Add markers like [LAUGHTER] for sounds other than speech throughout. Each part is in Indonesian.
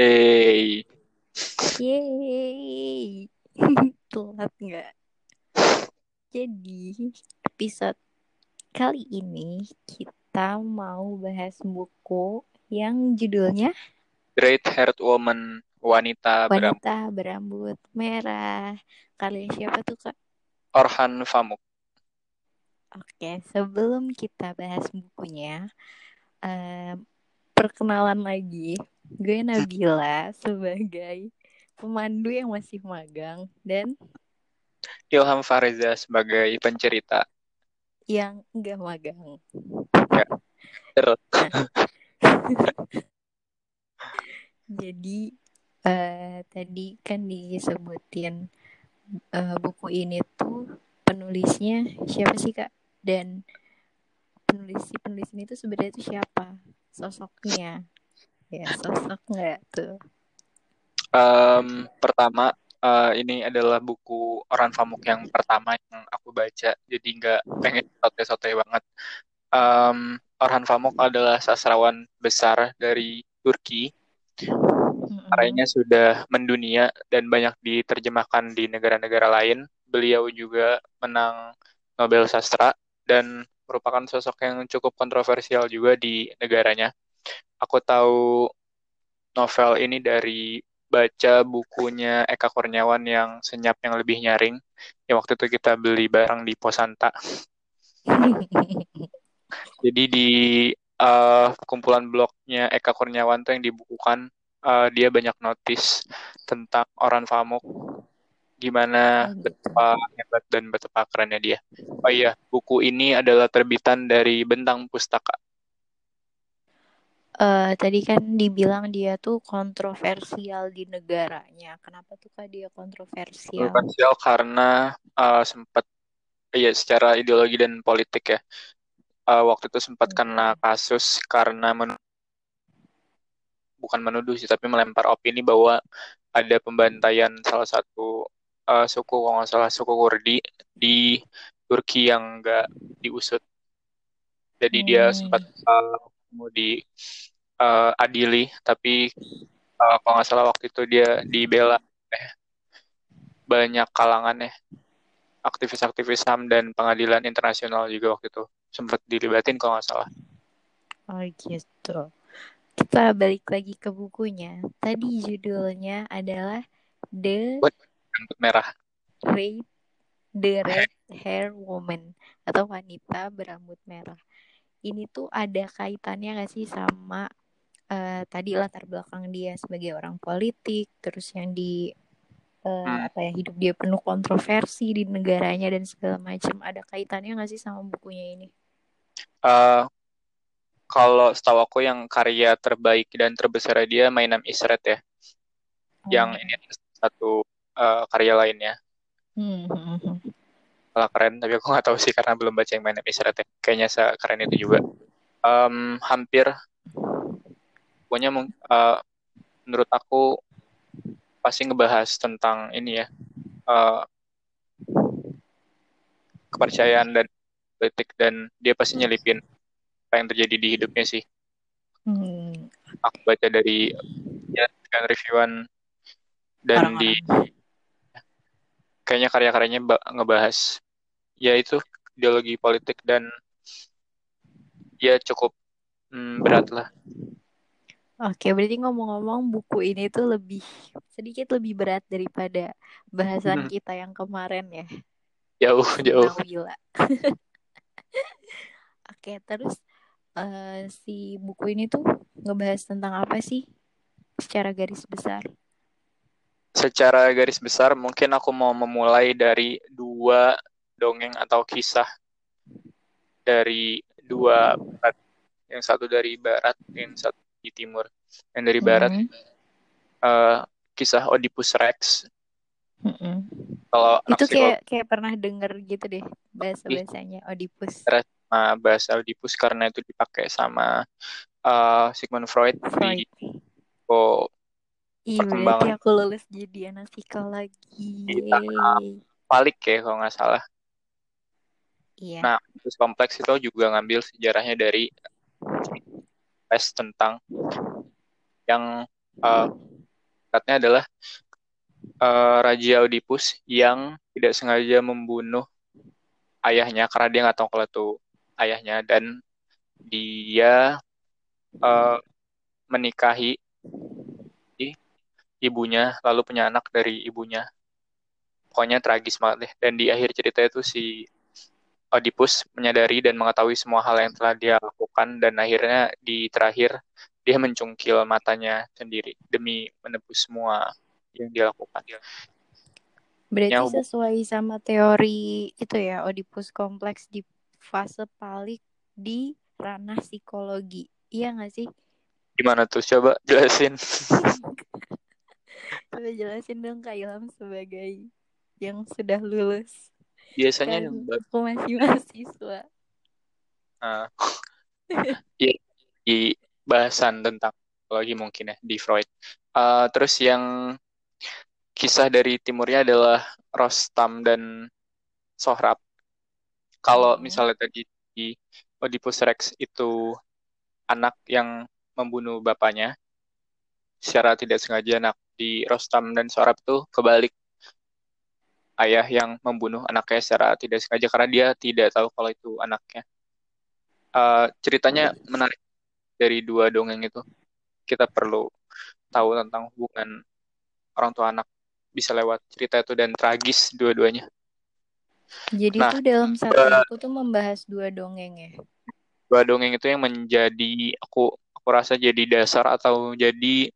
Hey, Yeay. [LAUGHS] Telat nggak? Jadi, episode kali ini kita mau bahas buku yang judulnya Great Haired Woman, wanita berambut Wanita Berambut Merah. Kalian siapa tuh, Kak? Orhan Pamuk. Oke, sebelum kita bahas bukunya, eh, perkenalan lagi. Gue Nabila sebagai pemandu yang masih magang dan Ilham Fareza sebagai pencerita. yang enggak magang. Terus, [LAUGHS] Jadi eh, tadi kan disebutin eh, buku ini tuh penulisnya siapa sih Kak? Dan penulis si penulis ini tuh sebenarnya tuh siapa? Sosoknya. Ya, sosok nggak tuh? em, pertama, eh, ini adalah buku Orhan Pamuk yang pertama yang aku baca. Jadi nggak pengen sote-sote banget. Em, Orhan Pamuk adalah sastrawan besar dari Turki. Karyanya sudah mendunia dan banyak diterjemahkan di negara-negara lain. Beliau juga menang Nobel Sastra dan merupakan sosok yang cukup kontroversial juga di negaranya. Aku tahu novel ini dari baca bukunya Eka Kurniawan yang Senyap yang Lebih Nyaring. Yang waktu itu kita beli bareng di Posanta. [LAUGHS] Jadi di eh, kumpulan blognya Eka Kurniawan tuh yang dibukukan, eh, dia banyak notis tentang Orhan Pamuk, gimana Oh, gitu. betapa hebat dan betapa kerennya dia. Oh iya, buku ini adalah terbitan dari Bentang Pustaka. Eh, tadi kan dibilang dia tuh kontroversial di negaranya. Kenapa tuh Kak dia kontroversial? Kontroversial karena eh, sempat, ya secara ideologi dan politik ya, eh, waktu itu sempat kena kasus karena men- bukan menuduh sih, tapi melempar opini bahwa ada pembantaian salah satu eh, suku, kalau nggak salah suku Kurdi di Turki yang nggak diusut. Jadi dia Hmm. sempat eh, mau di eh, adili, tapi eh, kalau nggak salah waktu itu dia dibela eh, banyak kalangan ya, aktivis-aktivis HAM dan pengadilan internasional juga waktu itu sempat dilibatin kalau nggak salah. Oh gitu. Kita balik lagi ke bukunya. Tadi judulnya adalah The rambut merah. Red The Red Hair Woman atau wanita berambut merah. Ini tuh ada kaitannya gak sih sama eh, tadi latar belakang dia sebagai orang politik, terus yang di eh, Hmm. apa ya hidup dia penuh kontroversi di negaranya dan segala macam. Ada kaitannya gak sih sama bukunya ini? Eh, kalau setahu aku yang karya terbaik dan terbesar dia My Name is Red ya. Yang Oh. ini satu eh, karya lainnya. Hmm. Malah keren, tapi aku nggak tahu sih karena belum baca yang My Name is Red ya. Kayaknya sekeren itu juga. Em, hampir pokoknya eh, menurut aku pasti ngebahas tentang ini ya eh, kepercayaan dan politik dan dia pasti nyelipin apa yang terjadi di hidupnya sih. Hmm, Aku baca dari ya dengan reviewan dan di. Kayaknya karya-karyanya ba- ngebahas ya itu ideologi politik dan ya cukup mm, berat lah. Oke, berarti ngomong-ngomong buku ini tuh lebih sedikit lebih berat daripada bahasan Hmm. kita yang kemarin ya, Jauh jauh. Nawila. [LAUGHS] Oke, terus eh, si buku ini tuh ngebahas tentang apa sih secara garis besar? Secara garis besar mungkin aku mau memulai dari dua dongeng atau kisah dari dua barat. Yang satu dari barat, yang satu di timur. Yang dari barat Hmm, eh, kisah Oedipus Rex. mm-mm. Kalau anak Itu kayak kayak pernah denger gitu deh bahasa-bahasanya Oedipus, sama bahasa Oedipus karena itu dipakai sama eh, Sigmund Freud di Freud. oh, Berarti perkembangan aku lulus jadi anak psikologi. di tahap Yeay. Palik ya kalau nggak salah. Iya. Nah, Oedipus kompleks itu juga ngambil sejarahnya dari manifest tentang yang uh, katanya adalah uh, Raja Oedipus yang tidak sengaja membunuh ayahnya karena dia nggak tahu kalau itu ayahnya dan dia uh, menikahi ibunya lalu punya anak dari ibunya pokoknya tragis banget deh dan di akhir cerita itu si Oedipus menyadari dan mengetahui semua hal yang telah dia lakukan dan akhirnya di terakhir dia mencungkil matanya sendiri demi menebus semua yang dia lakukan. Berarti ya, sesuai sama teori itu ya Oedipus kompleks di fase paling di ranah psikologi. Iya nggak sih? Gimana tuh? Coba jelasin. [LAUGHS] Coba jelasin dong Kak Ilham sebagai yang sudah lulus. Biasanya kan aku masih mahasiswa. Uh, [LAUGHS] ya, di bahasan tentang psikologi mungkin ya di Freud. Uh, terus yang kisah dari timurnya adalah Rostam dan Sohrab. Kalau hmm. misalnya tadi di Oedipus Rex itu anak yang membunuh bapaknya secara tidak sengaja anak di Rostam dan Sohrab itu kebalik ayah yang membunuh anaknya secara tidak sengaja karena dia tidak tahu kalau itu anaknya. Uh, ceritanya menarik dari dua dongeng itu. Kita perlu tahu tentang hubungan orang tua anak bisa lewat cerita itu dan tragis dua-duanya. Jadi nah, itu dalam satu uh, aku tuh membahas dua dongeng ya. Dua dongeng itu yang menjadi aku aku rasa jadi dasar atau jadi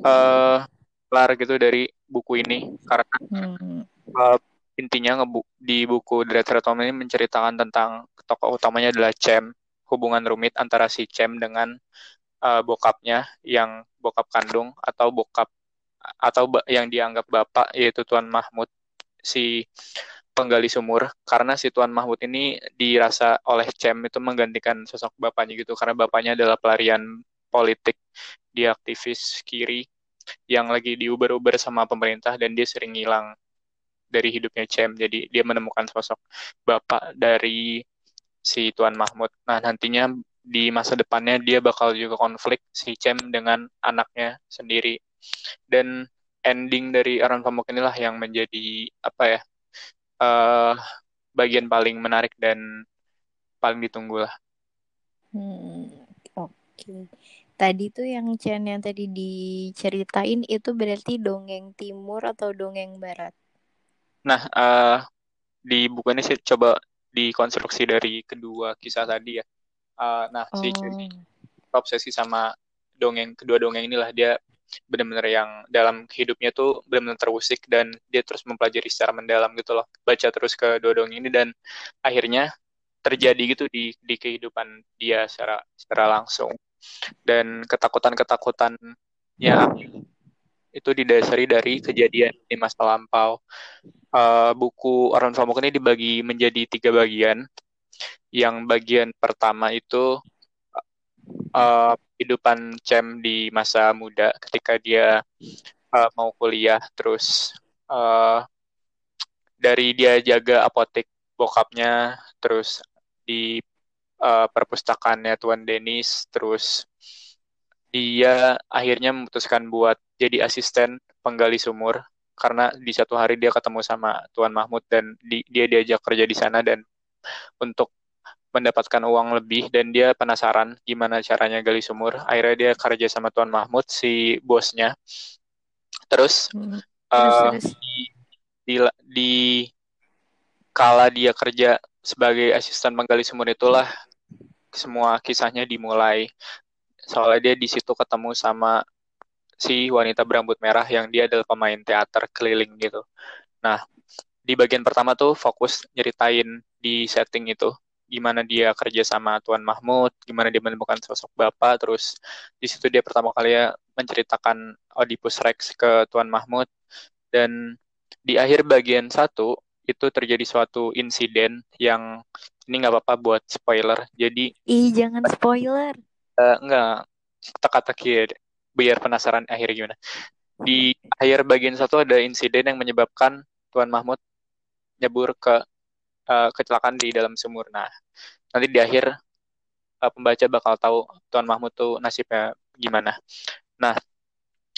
uh, lar gitu dari buku ini. Karena hmm. uh, intinya ngebu di buku Dread Retom ini menceritakan tentang tokoh utamanya adalah Cem, hubungan rumit antara si Cem dengan uh, bokapnya yang bokap kandung atau bokap atau yang dianggap bapak yaitu Tuan Mahmud si penggali sumur. Karena si Tuan Mahmud ini dirasa oleh Cem itu menggantikan sosok bapaknya gitu. Karena bapaknya adalah pelarian politik. Dia aktivis kiri yang lagi diuber-uber sama pemerintah dan dia sering hilang dari hidupnya Cem. Jadi dia menemukan sosok bapak dari si Tuan Mahmud. Nah, nantinya di masa depannya dia bakal juga konflik si Cem dengan anaknya sendiri. Dan ending dari Aron Pamuk inilah yang menjadi apa ya? Uh, bagian paling menarik dan paling ditunggu lah. Hmm, oke. Okay. Tadi tuh yang Chen yang tadi diceritain itu berarti dongeng timur atau dongeng barat? Nah, uh, di buku ini sih coba dikonstruksi dari kedua kisah tadi ya. Uh, nah, oh. si obsesi sama dongeng kedua dongeng inilah dia benar-benar yang dalam hidupnya tuh benar-benar terusik dan dia terus mempelajari secara mendalam gitu loh baca terus ke dua dongeng ini dan akhirnya terjadi gitu di di kehidupan dia secara secara langsung dan ketakutan-ketakutan ya itu didasari dari kejadian di masa lampau uh, buku Aron Famuk ini dibagi menjadi tiga bagian. Yang bagian pertama itu uh, Cem di masa muda ketika dia uh, mau kuliah, terus uh, dari dia jaga apotek bokapnya, terus di uh, perpustakaannya Tuan Denis, terus dia akhirnya memutuskan buat jadi asisten penggali sumur karena di satu hari dia ketemu sama Tuan Mahmud dan di, dia diajak kerja di sana dan untuk mendapatkan uang lebih dan dia penasaran gimana caranya gali sumur. Akhirnya dia kerja sama Tuan Mahmud si bosnya. Terus, hmm. uh, Di, di di kala dia kerja sebagai asisten menggali sumur itulah semua kisahnya dimulai. Soalnya dia di situ ketemu sama si wanita berambut merah yang dia adalah pemain teater keliling gitu. Nah, di bagian pertama tuh fokus nyeritain di setting itu gimana dia kerja sama Tuan Mahmud, gimana dia menemukan sosok bapak, terus di situ dia pertama kali ya menceritakan Oedipus Rex ke Tuan Mahmud, dan di akhir bagian satu itu terjadi suatu insiden yang ini nggak apa-apa buat spoiler, jadi ih jangan spoiler, uh, nggak teka-teki biar penasaran akhirnya gimana. Di akhir bagian satu ada insiden yang menyebabkan Tuan Mahmud nyebur ke uh, kecelakaan di dalam sumur. Nah, nanti di akhir uh, pembaca bakal tahu Tuan Mahmud tuh nasibnya gimana. Nah,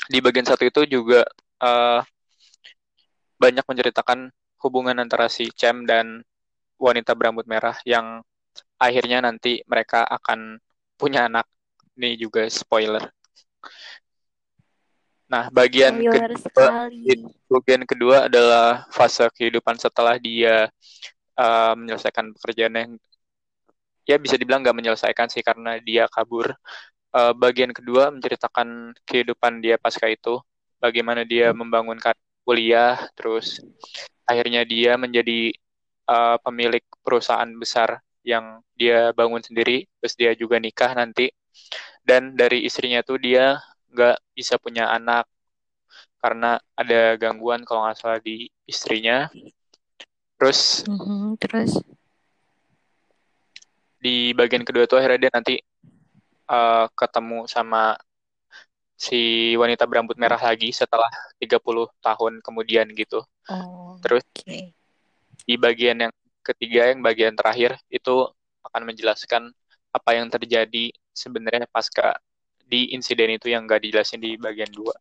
di bagian satu itu juga uh, banyak menceritakan hubungan antara si Cem dan wanita berambut merah yang akhirnya nanti mereka akan punya anak. Ini juga spoiler. Nah, bagian Spoiler kedua, sekali. bagian kedua adalah fase kehidupan setelah dia uh, menyelesaikan pekerjaan yang ya bisa dibilang nggak menyelesaikan sih karena dia kabur. Uh, bagian kedua menceritakan kehidupan dia pasca itu, bagaimana dia membangun kuliah, terus akhirnya dia menjadi uh, pemilik perusahaan besar yang dia bangun sendiri, terus dia juga nikah nanti, dan dari istrinya tuh dia nggak bisa punya anak karena ada gangguan kalau nggak salah di istrinya. Terus, mm-hmm, terus di bagian kedua tuh akhirnya dia nanti uh, ketemu sama si wanita berambut merah lagi setelah 30 tahun kemudian gitu. Oh, Terus okay. di bagian yang ketiga yang bagian terakhir itu akan menjelaskan apa yang terjadi sebenarnya pasca di insiden itu yang gak dijelasin di bagian dua.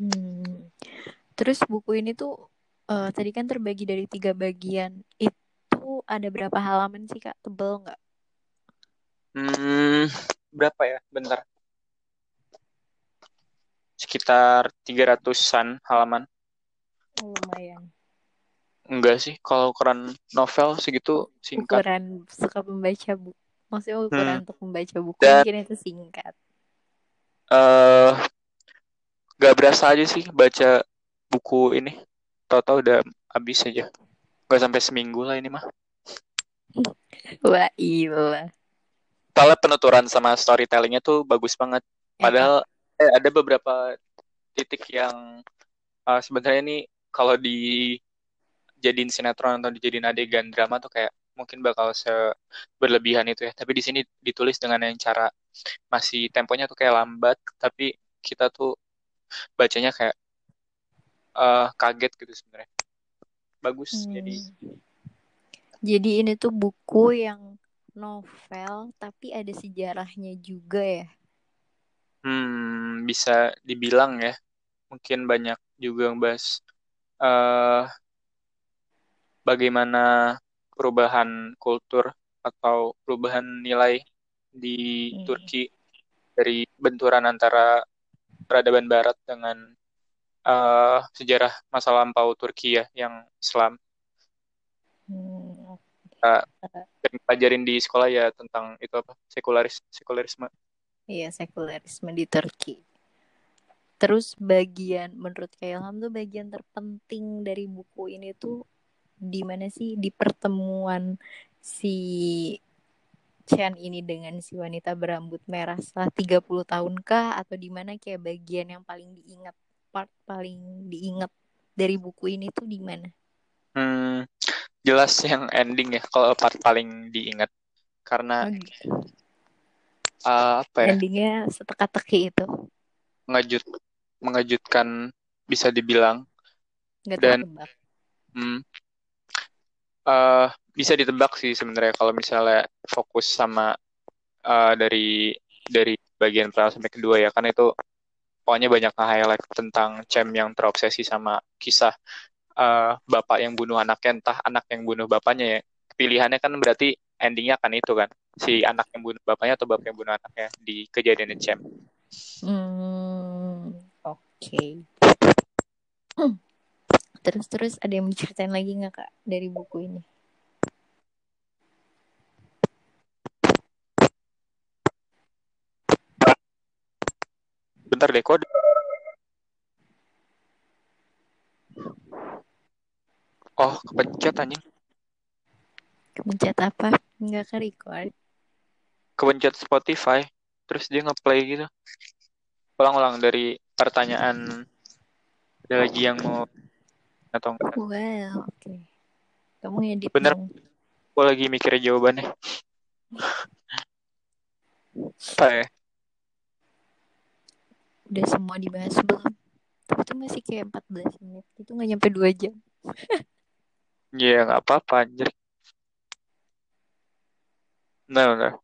Hmm. Terus buku ini tuh uh, tadi kan terbagi dari tiga bagian. Itu ada berapa halaman sih kak? Tebel nggak? Hmm, berapa ya? Bentar. Sekitar 300-an halaman. Oh, lumayan. Enggak sih, kalau ukuran novel segitu singkat. Ukuran suka membaca buku. Maksudnya ukuran hmm. untuk membaca buku Dan, mungkin itu singkat. Eh, uh, gak berasa aja sih baca buku ini. Tahu-tahu udah habis aja. Gak sampai seminggu lah ini mah. [LAUGHS] Wah iya. Soalnya penuturan sama storytellingnya tuh bagus banget. Padahal eh, ada beberapa titik yang uh, sebenarnya ini kalau di jadiin sinetron atau dijadiin adegan drama tuh kayak mungkin bakal se berlebihan itu ya. Tapi di sini ditulis dengan yang cara masih temponya tuh kayak lambat, tapi kita tuh bacanya kayak uh, kaget gitu sebenarnya. Bagus hmm. jadi. Jadi ini tuh buku yang novel tapi ada sejarahnya juga ya. Hmm, bisa dibilang ya. Mungkin banyak juga yang bahas uh, bagaimana perubahan kultur atau perubahan nilai di hmm. Turki dari benturan antara peradaban Barat dengan uh, sejarah masa lampau Turki ya yang Islam. Hmm. Uh, pelajarin di sekolah ya tentang itu apa sekularis sekularisme. Iya sekularisme di Turki. Terus bagian menurut Kailham tuh bagian terpenting dari buku ini tuh di mana sih di pertemuan si Chan ini dengan si wanita berambut merah setelah 30 tahun kah atau di mana kayak bagian yang paling diingat part paling diingat dari buku ini tuh di mana? Hmm, jelas yang ending ya kalau part paling diingat karena okay. uh, apa ya? Endingnya seteka-teki itu. Mengejut mengejutkan bisa dibilang. Gak Dan hmm, uh, bisa ditebak sih sebenarnya kalau misalnya fokus sama uh, dari dari bagian pertama sampai kedua ya. Kan itu pokoknya banyak highlight tentang Cem yang terobsesi sama kisah uh, bapak yang bunuh anaknya entah anak yang bunuh bapaknya ya. Pilihannya kan berarti endingnya kan itu kan. Si anak yang bunuh bapaknya atau bapak yang bunuh anaknya di kejadian Cem. Hmm, oke. Okay. Terus terus ada yang diceritain lagi nggak kak dari buku ini? Bentar deh, kode. Oh, kepencet anjing. Kepencet apa? Nggak ke record. Kepencet Spotify. Terus dia ngeplay gitu. Ulang-ulang dari pertanyaan ada lagi yang mau atau enggak? Well, oke. Okay. Kamu ngedit Bener. Aku lagi mikir jawabannya. Apa ya? udah semua dibahas belum tapi itu masih kayak 14 menit itu nggak nyampe dua jam Iya yeah, nggak apa-apa anjir nah, nah.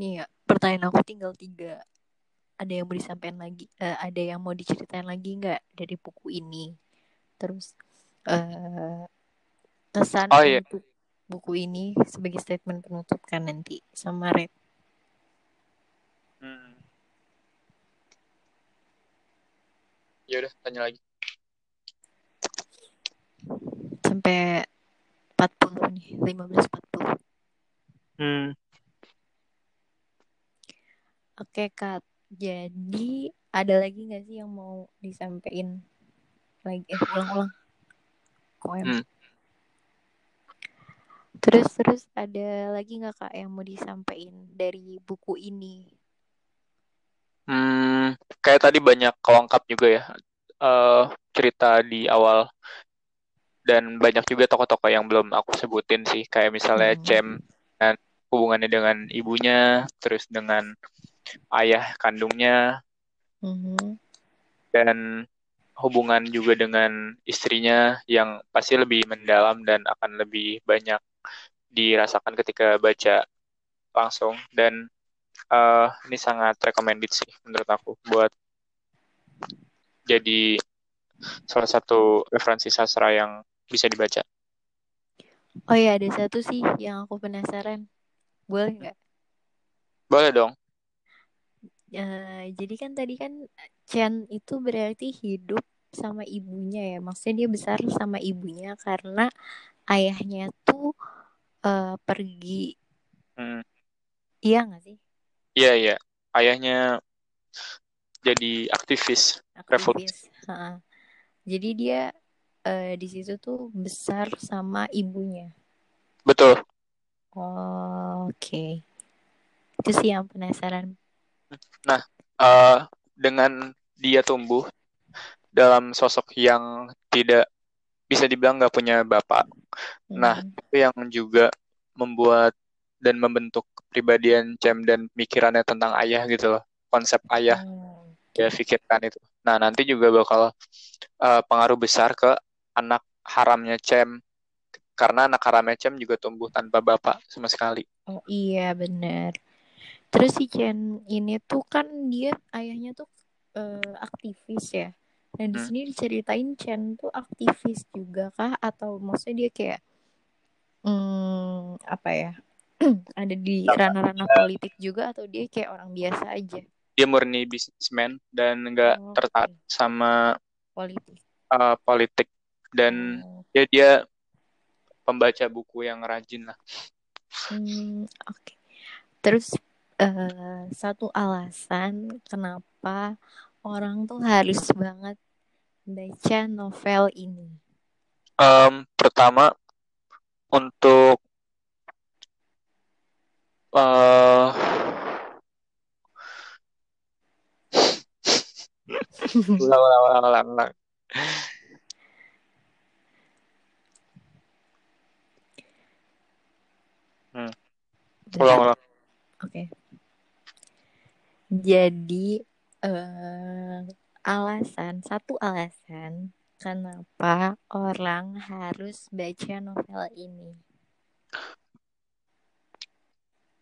Iya, pertanyaan aku tinggal tiga. Ada yang mau disampaikan lagi? Uh, ada yang mau diceritain lagi nggak dari buku ini? Terus uh, kesan oh, iya. untuk buku ini sebagai statement penutup kan nanti sama Red. Hmm. Ya udah, tanya lagi. Sampai 40 nih, 15 40. Hmm. Oke Kak, jadi ada lagi nggak sih yang mau disampaikan lagi? Eh ulang-ulang. Koem. Hmm. Terus terus ada lagi nggak kak yang mau disampaikan dari buku ini? Hmm, kayak tadi banyak kelengkap juga ya uh, cerita di awal dan banyak juga tokoh-tokoh yang belum aku sebutin sih kayak misalnya hmm. Cem dan hubungannya dengan ibunya terus dengan ayah kandungnya mm-hmm. dan hubungan juga dengan istrinya yang pasti lebih mendalam dan akan lebih banyak dirasakan ketika baca langsung dan uh, ini sangat recommended sih menurut aku buat jadi salah satu referensi sastra yang bisa dibaca. Oh ya ada satu sih yang aku penasaran, boleh nggak? Boleh dong. Uh, jadi kan tadi kan Chen itu berarti hidup sama ibunya ya, maksudnya dia besar sama ibunya karena ayahnya tuh uh, pergi. Hmm. Iya nggak sih? Iya iya, ayahnya jadi aktivis, aktivis. revolusi. Jadi dia uh, di situ tuh besar sama ibunya. Betul. Oh, Oke, okay. itu sih yang penasaran Nah, uh, dengan dia tumbuh dalam sosok yang tidak bisa dibilang nggak punya bapak. Hmm. Nah, itu yang juga membuat dan membentuk kepribadian Cem dan pikirannya tentang ayah gitu loh. Konsep ayah hmm. dia pikirkan itu. Nah, nanti juga bakal uh, pengaruh besar ke anak haramnya Cem karena anak haramnya Cem juga tumbuh tanpa bapak sama sekali. Oh iya benar. Terus si Chen ini tuh kan dia ayahnya tuh uh, aktivis ya. Nah di hmm. sini diceritain Chen tuh aktivis juga kah atau maksudnya dia kayak hmm, apa ya? [CLEARS THROAT] ada di ranah-ranah politik juga atau dia kayak orang biasa aja? Dia murni bisnismen dan nggak oh, tertarik okay. sama politik. Uh, politik dan oh. dia dia pembaca buku yang rajin lah. Hmm, oke. Okay. Terus uh, satu alasan kenapa orang tuh harus banget baca novel ini? Um, pertama untuk uh, [LAUGHS] ulang ulang ulang ulang ulang hmm. ulang ulang oke okay. Jadi uh, alasan satu alasan kenapa orang harus baca novel ini.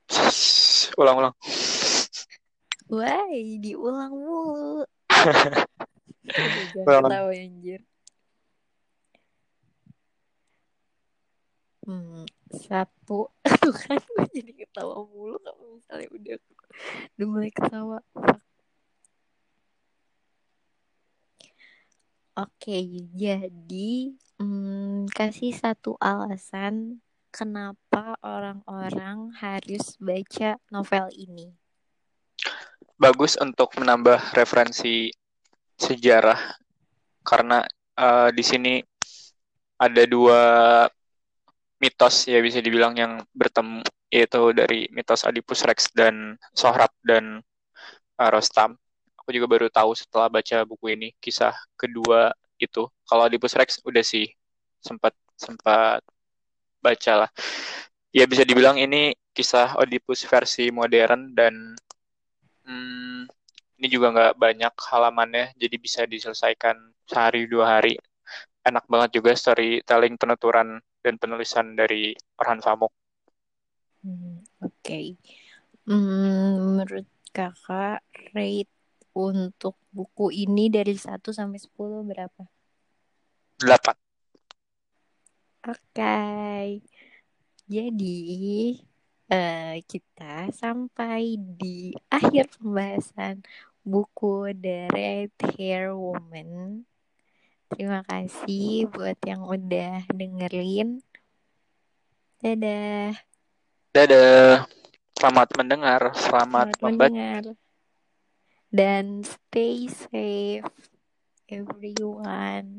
[LAUGHS] Ulang-ulang. Wah, diulang mulu. [LAUGHS] Jangan ketawa anjir. Hmm, satu tuh kan gue jadi ketawa mulu kalau misalnya udah udah mulai ketawa. Oke jadi hmm, kasih satu alasan kenapa orang-orang harus baca novel ini. Bagus untuk menambah referensi sejarah karena uh, di sini ada dua mitos ya bisa dibilang yang bertemu yaitu dari mitos Oedipus Rex dan Sohrab dan uh, Rostam. Aku juga baru tahu setelah baca buku ini kisah kedua itu. Kalau Oedipus Rex udah sih sempat sempat baca lah. Ya bisa dibilang ini kisah Oedipus versi modern dan hmm, ini juga nggak banyak halamannya, jadi bisa diselesaikan sehari dua hari. Enak banget juga storytelling penuturan dan penulisan dari Orhan Pamuk. Hmm, Oke, okay. Hmm, menurut kakak rate untuk buku ini dari 1 sampai 10 berapa? 8. Oke. Okay. Jadi uh, kita sampai di akhir pembahasan buku The Red Hair Woman. Terima kasih buat yang udah dengerin. Dadah. Dadah. Selamat mendengar, selamat, selamat mendengar. Dan stay safe everyone.